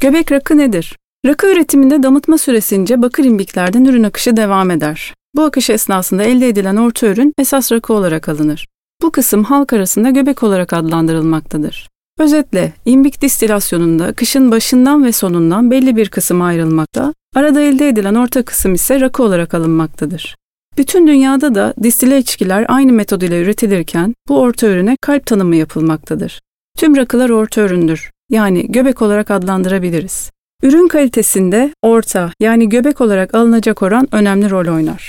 Göbek rakı nedir? Rakı üretiminde damıtma süresince bakır imbiklerden ürün akışı devam eder. Bu akış esnasında elde edilen orta ürün esas rakı olarak alınır. Bu kısım halk arasında göbek olarak adlandırılmaktadır. Özetle, imbik distilasyonunda akışın başından ve sonundan belli bir kısım ayrılmakta, arada elde edilen orta kısım ise rakı olarak alınmaktadır. Bütün dünyada da distile içkiler aynı metod ile üretilirken bu orta ürüne kalp tanımı yapılmaktadır. Tüm rakılar orta üründür, yani göbek olarak adlandırabiliriz. Ürün kalitesinde orta yani göbek olarak alınacak oran önemli rol oynar.